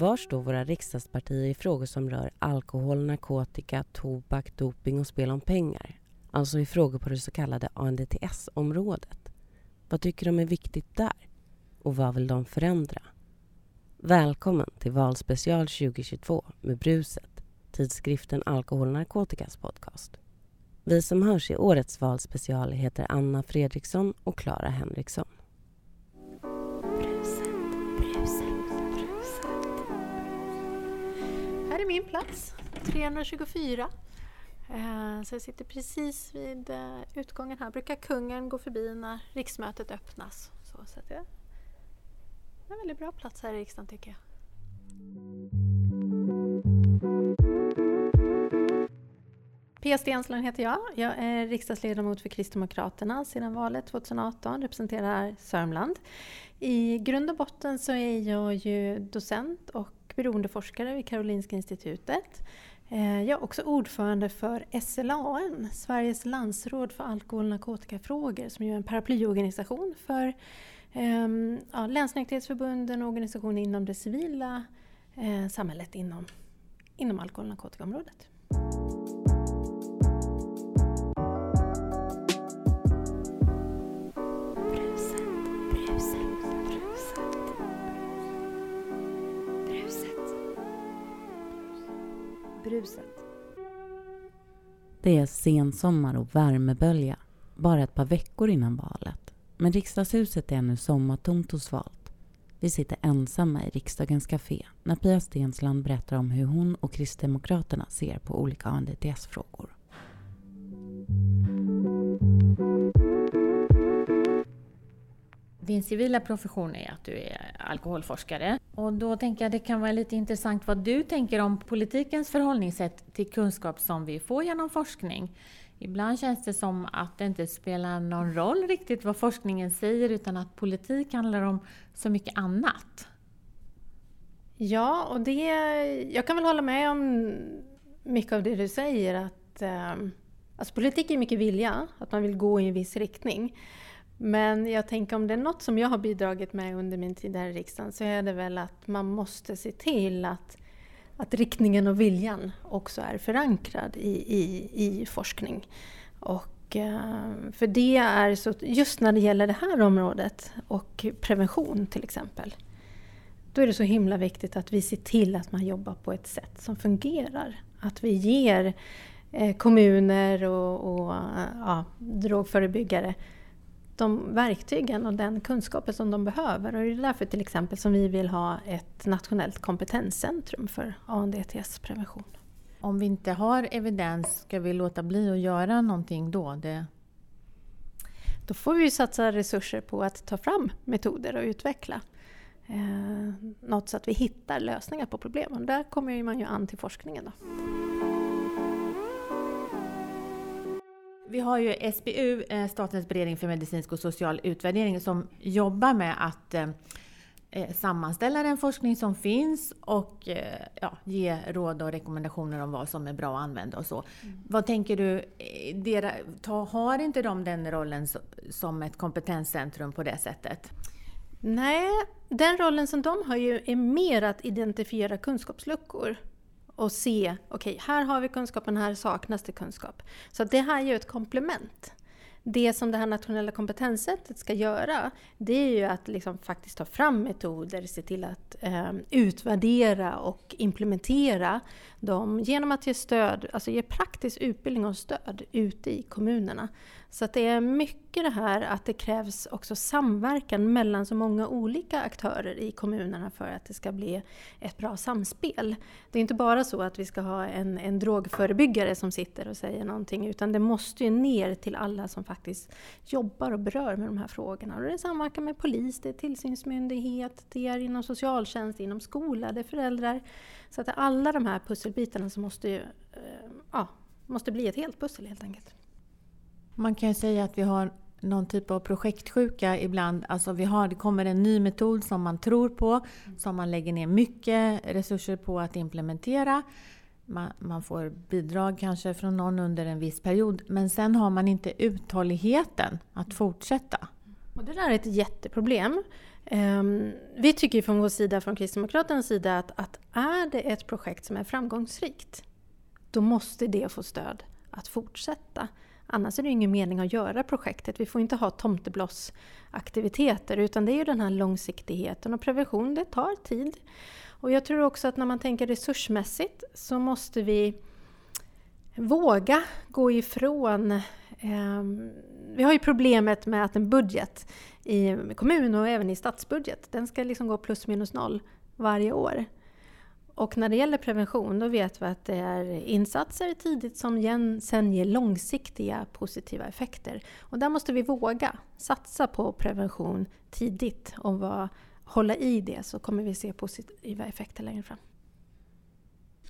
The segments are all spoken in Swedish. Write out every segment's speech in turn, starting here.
Var står våra riksdagspartier i frågor som rör alkohol, narkotika, tobak, doping och spel om pengar? Alltså i frågor på det så kallade ANDTS-området. Vad tycker de är viktigt där? Och vad vill de förändra? Välkommen till Valspecial 2022 med Bruset, tidskriften Alkohol och narkotikas podcast. Vi som hörs i årets valspecial heter Anna Fredriksson och Clara Henriksson. Här är min plats, 324. Eh, så jag sitter precis vid eh, utgången här. Brukar kungen gå förbi när riksmötet öppnas. Så, så det är en väldigt bra plats här i riksdagen tycker jag. Pia Stensland heter jag. Jag är riksdagsledamot för Kristdemokraterna sedan valet 2018, representerar Sörmland. I grund och botten så är jag ju docent och beroendeforskare vid Karolinska institutet. Eh, jag är också ordförande för SLAN, Sveriges landsråd för alkohol och narkotikafrågor, som är en paraplyorganisation för ehm, ja, länsnykterhetsförbunden och organisationer inom det civila eh, samhället inom, inom alkohol och narkotikaområdet. Huset. Det är sensommar och värmebölja, bara ett par veckor innan valet. Men riksdagshuset är ännu sommartomt och svalt. Vi sitter ensamma i riksdagens café när Pia Stensland berättar om hur hon och Kristdemokraterna ser på olika ANDTS-frågor. Din civila profession är att du är alkoholforskare. Och då tänker jag det kan vara lite intressant vad du tänker om politikens förhållningssätt till kunskap som vi får genom forskning. Ibland känns det som att det inte spelar någon roll riktigt vad forskningen säger utan att politik handlar om så mycket annat. Ja, och det, jag kan väl hålla med om mycket av det du säger. att eh, alltså Politik är mycket vilja, att man vill gå i en viss riktning. Men jag tänker om det är något som jag har bidragit med under min tid här i riksdagen så är det väl att man måste se till att, att riktningen och viljan också är förankrad i, i, i forskning. Och, eh, för det är så, just när det gäller det här området och prevention till exempel. Då är det så himla viktigt att vi ser till att man jobbar på ett sätt som fungerar. Att vi ger eh, kommuner och, och eh, ja, drogförebyggare de verktygen och den kunskapen som de behöver. Och det är därför till exempel som vi vill ha ett nationellt kompetenscentrum för ANDTS-prevention. Om vi inte har evidens, ska vi låta bli att göra någonting då? Det... Då får vi satsa resurser på att ta fram metoder och utveckla eh, något så att vi hittar lösningar på problemen. Där kommer man ju an till forskningen. Då. Vi har ju SBU, eh, Statens beredning för medicinsk och social utvärdering, som jobbar med att eh, eh, sammanställa den forskning som finns och ja, ge råd och rekommendationer om vad som är bra att använda och så. Mm. Vad tänker du, har inte de den rollen som ett kompetenscentrum på det sättet? Nej, den rollen som de har ju är mer att identifiera kunskapsluckor och se, okej, okay, här har vi kunskapen, här saknas det kunskap. Så det här är ju ett komplement. Det som det här nationella kompetenssättet ska göra, det är ju att liksom faktiskt ta fram metoder, se till att eh, utvärdera och implementera dem genom att ge stöd, alltså ge praktisk utbildning och stöd ute i kommunerna. Så att det är mycket det här att det krävs också samverkan mellan så många olika aktörer i kommunerna för att det ska bli ett bra samspel. Det är inte bara så att vi ska ha en, en drogförebyggare som sitter och säger någonting utan det måste ju ner till alla som faktiskt jobbar och berör med de här frågorna. Och det är samverkan med polis, det är tillsynsmyndighet, det är inom socialtjänst, inom skola, det är föräldrar. Så att alla de här pusselbitarna som måste, ju, eh, ja, måste bli ett helt pussel helt enkelt. Man kan ju säga att vi har någon typ av projektsjuka ibland. Alltså vi har, det kommer en ny metod som man tror på, som man lägger ner mycket resurser på att implementera. Man, man, får bidrag kanske från någon under en viss period, men sen har man inte uthålligheten att fortsätta. Och det där är ett jätteproblem. Um, vi tycker från vår sida, från Kristdemokraternas sida, att, att är det ett projekt som är framgångsrikt, då måste det få stöd att fortsätta. Annars är det ingen mening att göra projektet. Vi får inte ha tomteblossaktiviteter utan det är ju den här långsiktigheten och prevention, det tar tid. Och jag tror också att när man tänker resursmässigt så måste vi våga gå ifrån eh, vi har ju problemet med att en budget i kommun och även i statsbudget, den ska liksom gå plus minus noll varje år. Och när det gäller prevention då vet vi att det är insatser tidigt som sen ger långsiktiga positiva effekter. Och där måste vi våga satsa på prevention tidigt och vara, hålla i det så kommer vi se positiva effekter längre fram.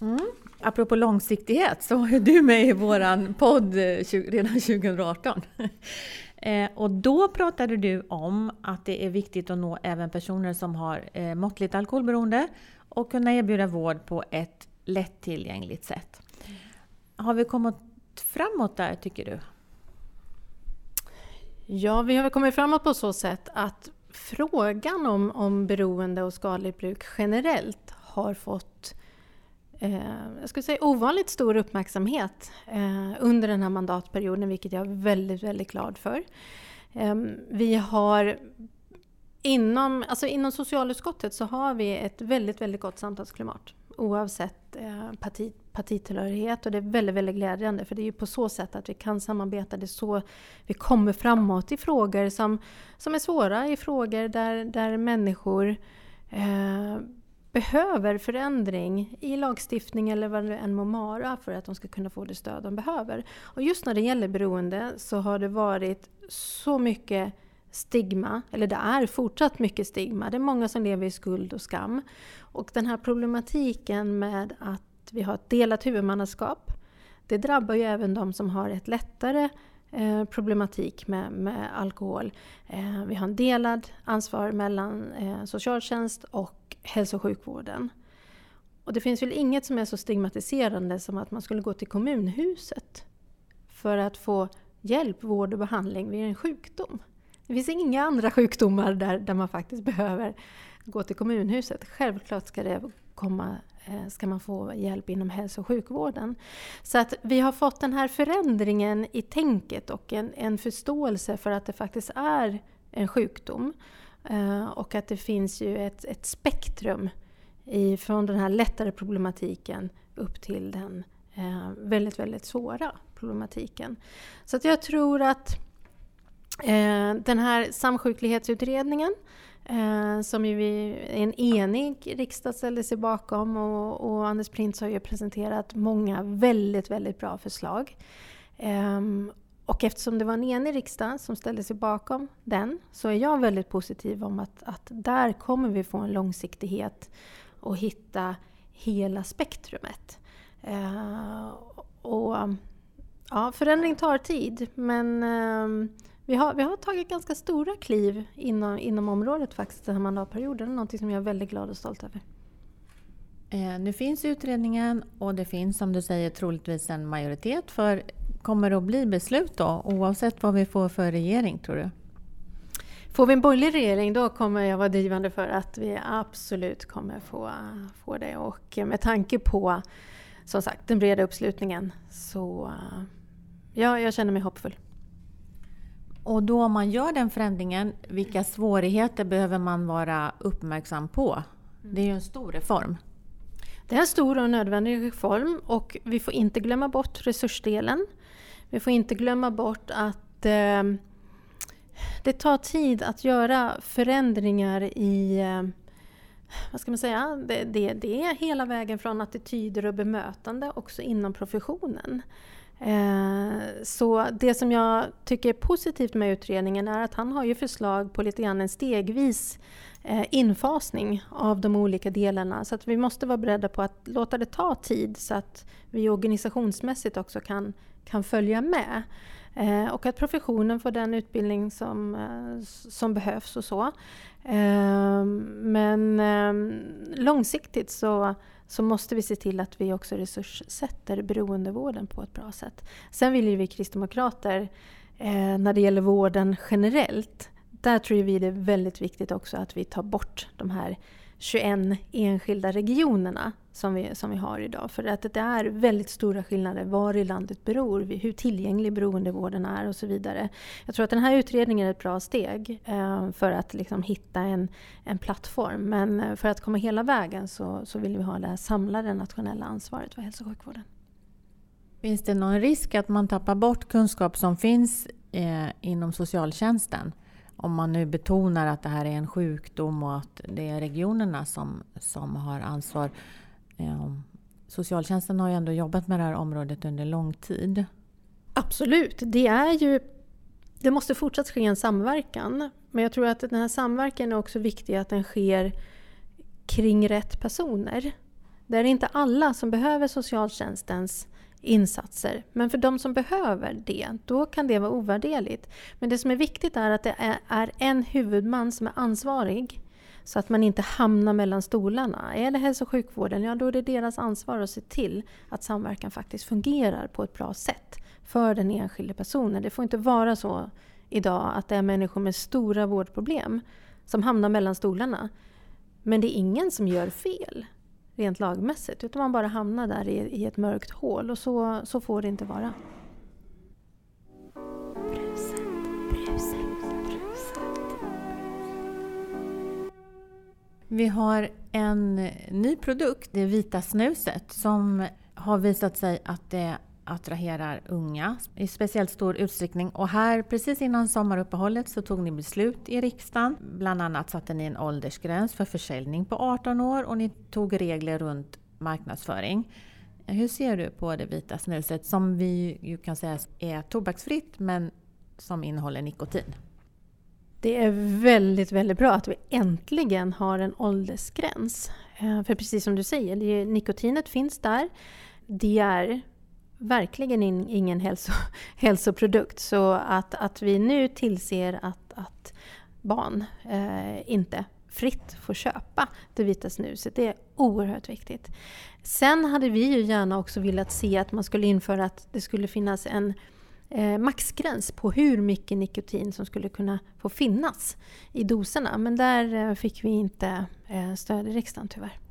Mm. Apropå långsiktighet så var du med i vår podd eh, redan 2018. Eh, och då pratade du om att det är viktigt att nå även personer som har eh, måttligt alkoholberoende och kunna erbjuda vård på ett lättillgängligt sätt. Har vi kommit framåt där tycker du? Ja, vi har kommit framåt på så sätt att frågan om, om beroende och skadligt bruk generellt har fått eh, jag skulle säga ovanligt stor uppmärksamhet eh, under den här mandatperioden, vilket jag är väldigt, väldigt glad för. Eh, vi har inom, alltså inom socialutskottet så har vi ett väldigt, väldigt gott samtalsklimat oavsett eh, parti, partitillhörighet och det är väldigt, väldigt glädjande för det är ju på så sätt att vi kan samarbeta. Det är så vi kommer framåt i frågor som, som är svåra, i frågor där, där människor eh, behöver förändring i lagstiftning eller vad det än må vara för att de ska kunna få det stöd de behöver. Och just när det gäller beroende så har det varit så mycket stigma, eller det är fortsatt mycket stigma. Det är många som lever i skuld och skam. Och den här problematiken med att vi har ett delat huvudmannaskap, det drabbar ju även de som har ett lättare eh, problematik med, med alkohol. Eh, vi har en delad ansvar mellan eh, socialtjänst och hälso och sjukvården. Och det finns väl inget som är så stigmatiserande som att man skulle gå till kommunhuset för att få hjälp, vård och behandling vid en sjukdom. Det finns inga andra sjukdomar där, där man faktiskt behöver gå till kommunhuset. Självklart ska, det komma, eh, ska man få hjälp inom hälso och sjukvården. Så att vi har fått den här förändringen i tänket och en, en förståelse för att det faktiskt är en sjukdom. Eh, och att det finns ju ett, ett spektrum i, från den här lättare problematiken upp till den eh, väldigt, väldigt svåra problematiken. Så att jag tror att Eh, den här samsjuklighetsutredningen eh, som ju vi, en enig riksdag ställde sig bakom och, och Anders Printz har ju presenterat många väldigt, väldigt bra förslag. Ehm, och eftersom det var en enig riksdag som ställde sig bakom den så är jag väldigt positiv om att, att där kommer vi få en långsiktighet och hitta hela spektrumet. Eh, och, ja, förändring tar tid men ehm, vi, har, vi har tagit ganska stora kliv inom, inom området faktiskt den här mandatperioden. Något som jag är väldigt glad och stolt över. Eh, nu finns utredningen och det finns som du säger troligtvis en majoritet för kommer det att bli beslut då oavsett vad vi får för regering tror du? Får vi en borgerlig regering då kommer jag vara drivande för att vi absolut kommer få, få det. Och med tanke på som sagt den breda uppslutningen så ja, jag känner mig hoppfull. Och då om man gör den förändringen, vilka svårigheter behöver man vara uppmärksam på? Det är ju en stor reform. Det är en stor och nödvändig reform och vi får inte glömma bort resursdelen. Vi får inte glömma bort att eh, det tar tid att göra förändringar i eh, vad ska man säga? Det, det, det, är hela vägen från attityder och bemötande också inom professionen. Eh, så det som jag tycker är positivt med utredningen är att han har ju förslag på lite grann en stegvis eh, infasning av de olika delarna. Så att vi måste vara beredda på att låta det ta tid så att vi organisationsmässigt också kan, kan följa med. Eh, och att professionen får den utbildning som, som behövs och så. Men ehm, långsiktigt så så måste vi se till att vi också resurssätter beroendevården på ett bra sätt. Sen vill ju vi kristdemokrater, eh, när det gäller vården generellt, där tror vi det är väldigt viktigt också att vi tar bort de här 21 enskilda regionerna som vi, som vi har idag. För att det är väldigt stora skillnader var i landet beror, hur tillgänglig beroendevården är och så vidare. Jag tror att den här utredningen är ett bra steg eh, för att liksom hitta en, en plattform. Men eh, för att komma hela vägen så, så vill vi ha det här samlade nationella ansvaret för hälso och sjukvården. Finns det någon risk att man tappar bort kunskap som finns eh, inom socialtjänsten? Om man nu betonar att det här är en sjukdom och att det är regionerna som, som har ansvar. Eh, socialtjänsten har ju ändå jobbat med det här området under lång tid. Absolut, det är ju det måste fortsatt ske en samverkan. Men jag tror att den här samverkan är också viktig att den sker kring rätt personer. Det är inte alla som behöver socialtjänstens insatser. Men för de som behöver det, då kan det vara ovärderligt. Men det som är viktigt är att det är en huvudman som är ansvarig så att man inte hamnar mellan stolarna. Är det hälso och sjukvården, ja då är det deras ansvar att se till att samverkan faktiskt fungerar på ett bra sätt för den enskilde personen. Det får inte vara så idag att det är människor med stora vårdproblem som hamnar mellan stolarna. Men det är ingen som gör fel rent lagmässigt. Utan man bara hamnar där i, i ett mörkt hål och så, så får det inte vara. Vi har en ny produkt, det vita snuset, som har visat sig att det attraherar unga i speciellt stor utsträckning. Och här precis innan sommaruppehållet så tog ni beslut i riksdagen. Bland annat satte ni en åldersgräns för försäljning på 18 år och ni tog regler runt marknadsföring. Hur ser du på det vita snuset som vi ju kan säga är tobaksfritt men som innehåller nikotin? Det är väldigt, väldigt bra att vi äntligen har en åldersgräns. Eh, för precis som du säger, nikotinet finns där. Det är verkligen in, ingen hälso, hälsoprodukt. Så att, att vi nu tillser att, att barn eh, inte fritt får köpa det vita snuset. Det är oerhört viktigt. Sen hade vi ju gärna också velat se att man skulle införa att det skulle finnas en eh, maxgräns på hur mycket nikotin som skulle kunna få finnas i doserna. Men där eh, fick vi inte eh, stöd i riksdagen tyvärr.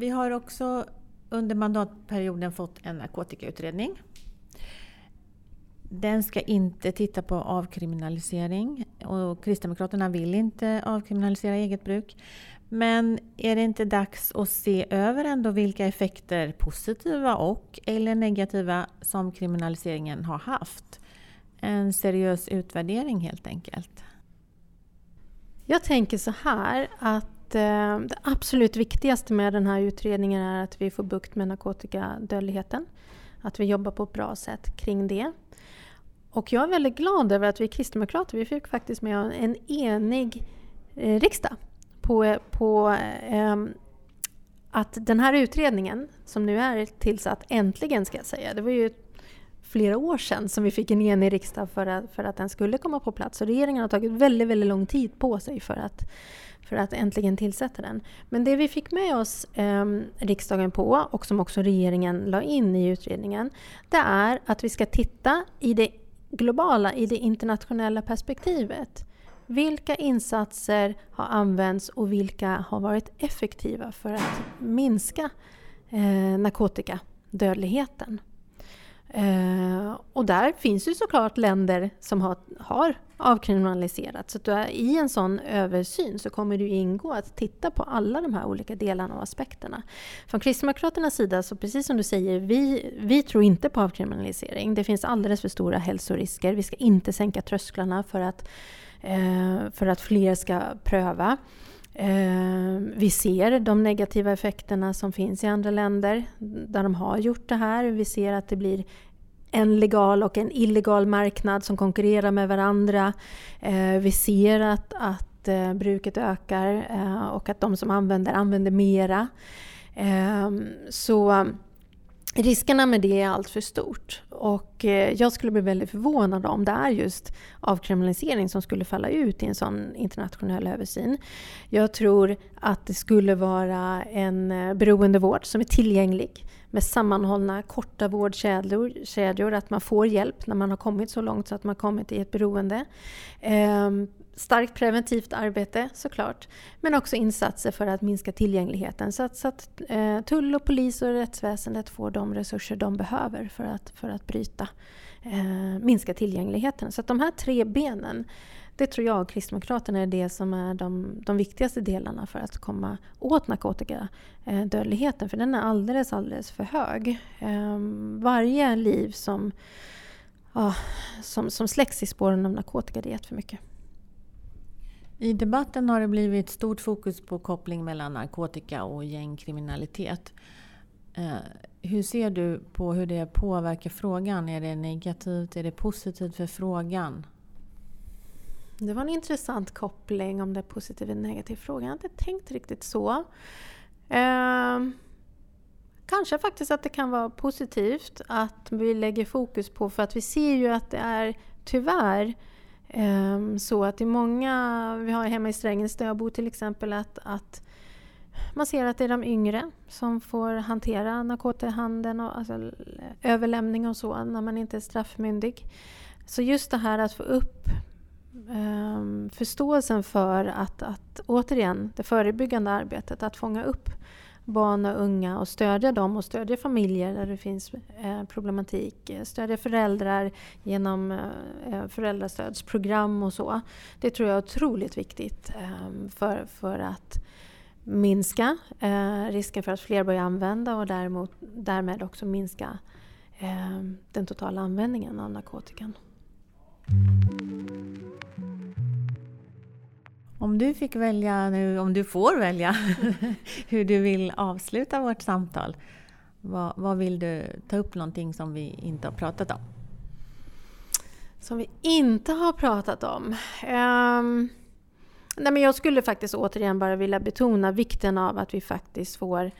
Vi har också under mandatperioden fått en narkotikautredning. Den ska inte titta på avkriminalisering och Kristdemokraterna vill inte avkriminalisera eget bruk. Men är det inte dags att se över ändå vilka effekter, positiva och eller negativa, som kriminaliseringen har haft? En seriös utvärdering helt enkelt. Jag tänker så här att Eh, det absolut viktigaste med den här utredningen är att vi får bukt med narkotikadödligheten. Att vi jobbar på ett bra sätt kring det. Och jag är väldigt glad över att vi kristdemokrater vi fick faktiskt med en enig eh, riksdag på, på eh, att den här utredningen som nu är tillsatt, äntligen ska jag säga, det var ju flera år sedan som vi fick en enig riksdag för att, för att den skulle komma på plats. Och regeringen har tagit väldigt, väldigt lång tid på sig för att för att äntligen tillsätta den. Men det vi fick med oss eh, riksdagen på och som också regeringen la in i utredningen det är att vi ska titta i det globala, i det internationella perspektivet. Vilka insatser har använts och vilka har varit effektiva för att minska eh, narkotikadödligheten? Eh, och där finns ju såklart länder som har, har avkriminaliserat. Så att i en sån översyn så kommer det ingå att titta på alla de här olika delarna och aspekterna. Från Kristdemokraternas sida, så precis som du säger, vi, vi tror inte på avkriminalisering. Det finns alldeles för stora hälsorisker. Vi ska inte sänka trösklarna för att, eh, för att fler ska pröva. Eh, vi ser de negativa effekterna som finns i andra länder där de har gjort det här. Vi ser att det blir en legal och en illegal marknad som konkurrerar med varandra. Eh, vi ser att, att eh, bruket ökar och att de som använder använder mera. Så riskerna med det är allt för stort. Och eh, jag skulle bli väldigt förvånad om det är just avkriminalisering som skulle falla ut i en sån internationell översyn. Jag tror att det skulle vara en eh, beroendevård som är tillgänglig med sammanhållna korta vårdkedjor, kedjor, att man får hjälp när man har kommit så långt så att man kommit i ett beroende. Eh, starkt preventivt arbete såklart, men också insatser för att minska tillgängligheten så att, så att eh, tull och polis och rättsväsendet får de resurser de behöver för att, för att bryta, eh, minska tillgängligheten. Så att de här tre benen det tror jag och Kristdemokraterna är det som är de, de viktigaste delarna för att komma åt narkotikadödligheten. För den är alldeles, alldeles för hög. Ehm, varje liv som, ja, som, som släcks i spåren av narkotika, det är för mycket. I debatten har det blivit stort fokus på koppling mellan narkotika och gängkriminalitet. Ehm, hur ser du på hur det påverkar frågan? Är det negativt? Är det positivt för frågan? Det var en intressant koppling om det är positiv eller negativ fråga. Jag har inte tänkt riktigt så. Eh, kanske faktiskt att det kan vara positivt att vi lägger fokus på, för att vi ser ju att det är tyvärr eh, så att i många, vi har hemma i Strängnäs där jag bor till exempel, att, att man ser att det är de yngre som får hantera narkotikahandeln och alltså, överlämning och så när man inte är straffmyndig. Så just det här att få upp um, förståelsen för att, att, återigen, det förebyggande arbetet, att fånga upp barn och unga och stödja dem och stödja familjer där det finns eh, problematik. Eh, stödja föräldrar genom eh, eh, föräldrastödsprogram och så. Det tror jag är otroligt viktigt eh, för, för att minska eh, risken för att fler börjar använda och däremot, därmed också minska eh, den totala användningen av narkotikan. Om du fick välja nu, om du får välja, hur du vill avsluta vårt samtal. Vad, vad, vill du ta upp någonting som vi inte har pratat om? Som vi inte har pratat om? Um, nej men jag skulle faktiskt återigen bara vilja betona vikten av att vi faktiskt får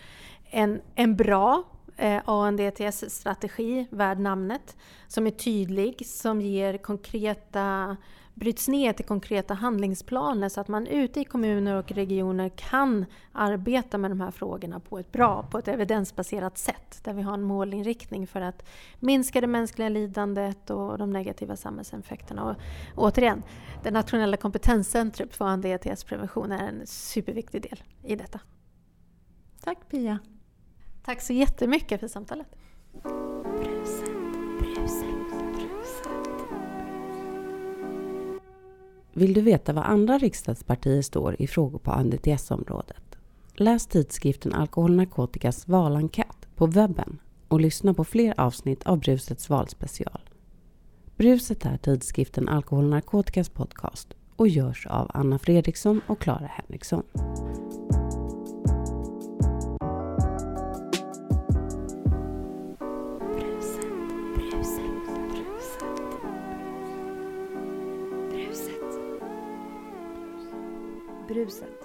en, en bra Eh, ANDTS-strategi värd namnet. Som är tydlig, som ger konkreta bryts ner till konkreta handlingsplaner så att man ute i kommuner och regioner kan arbeta med de här frågorna på ett bra, på ett evidensbaserat sätt. Där vi har en målinriktning för att minska det mänskliga lidandet och de negativa samhällseffekterna. Och återigen, det nationella kompetenscentret för ANDTS-prevention är en superviktig del i detta. Tack Pia! Tack så jättemycket för samtalet. Vill du veta vad andra riksdagspartier står i frågor på ANDTS-området? Läs tidskriften Alkohol narkotikas valenkät på webben och lyssna på fler avsnitt av Brusets valspecial. Bruset är tidskriften Alkohol narkotikas podcast och görs av Anna Fredriksson och Clara Henriksson. Bruset.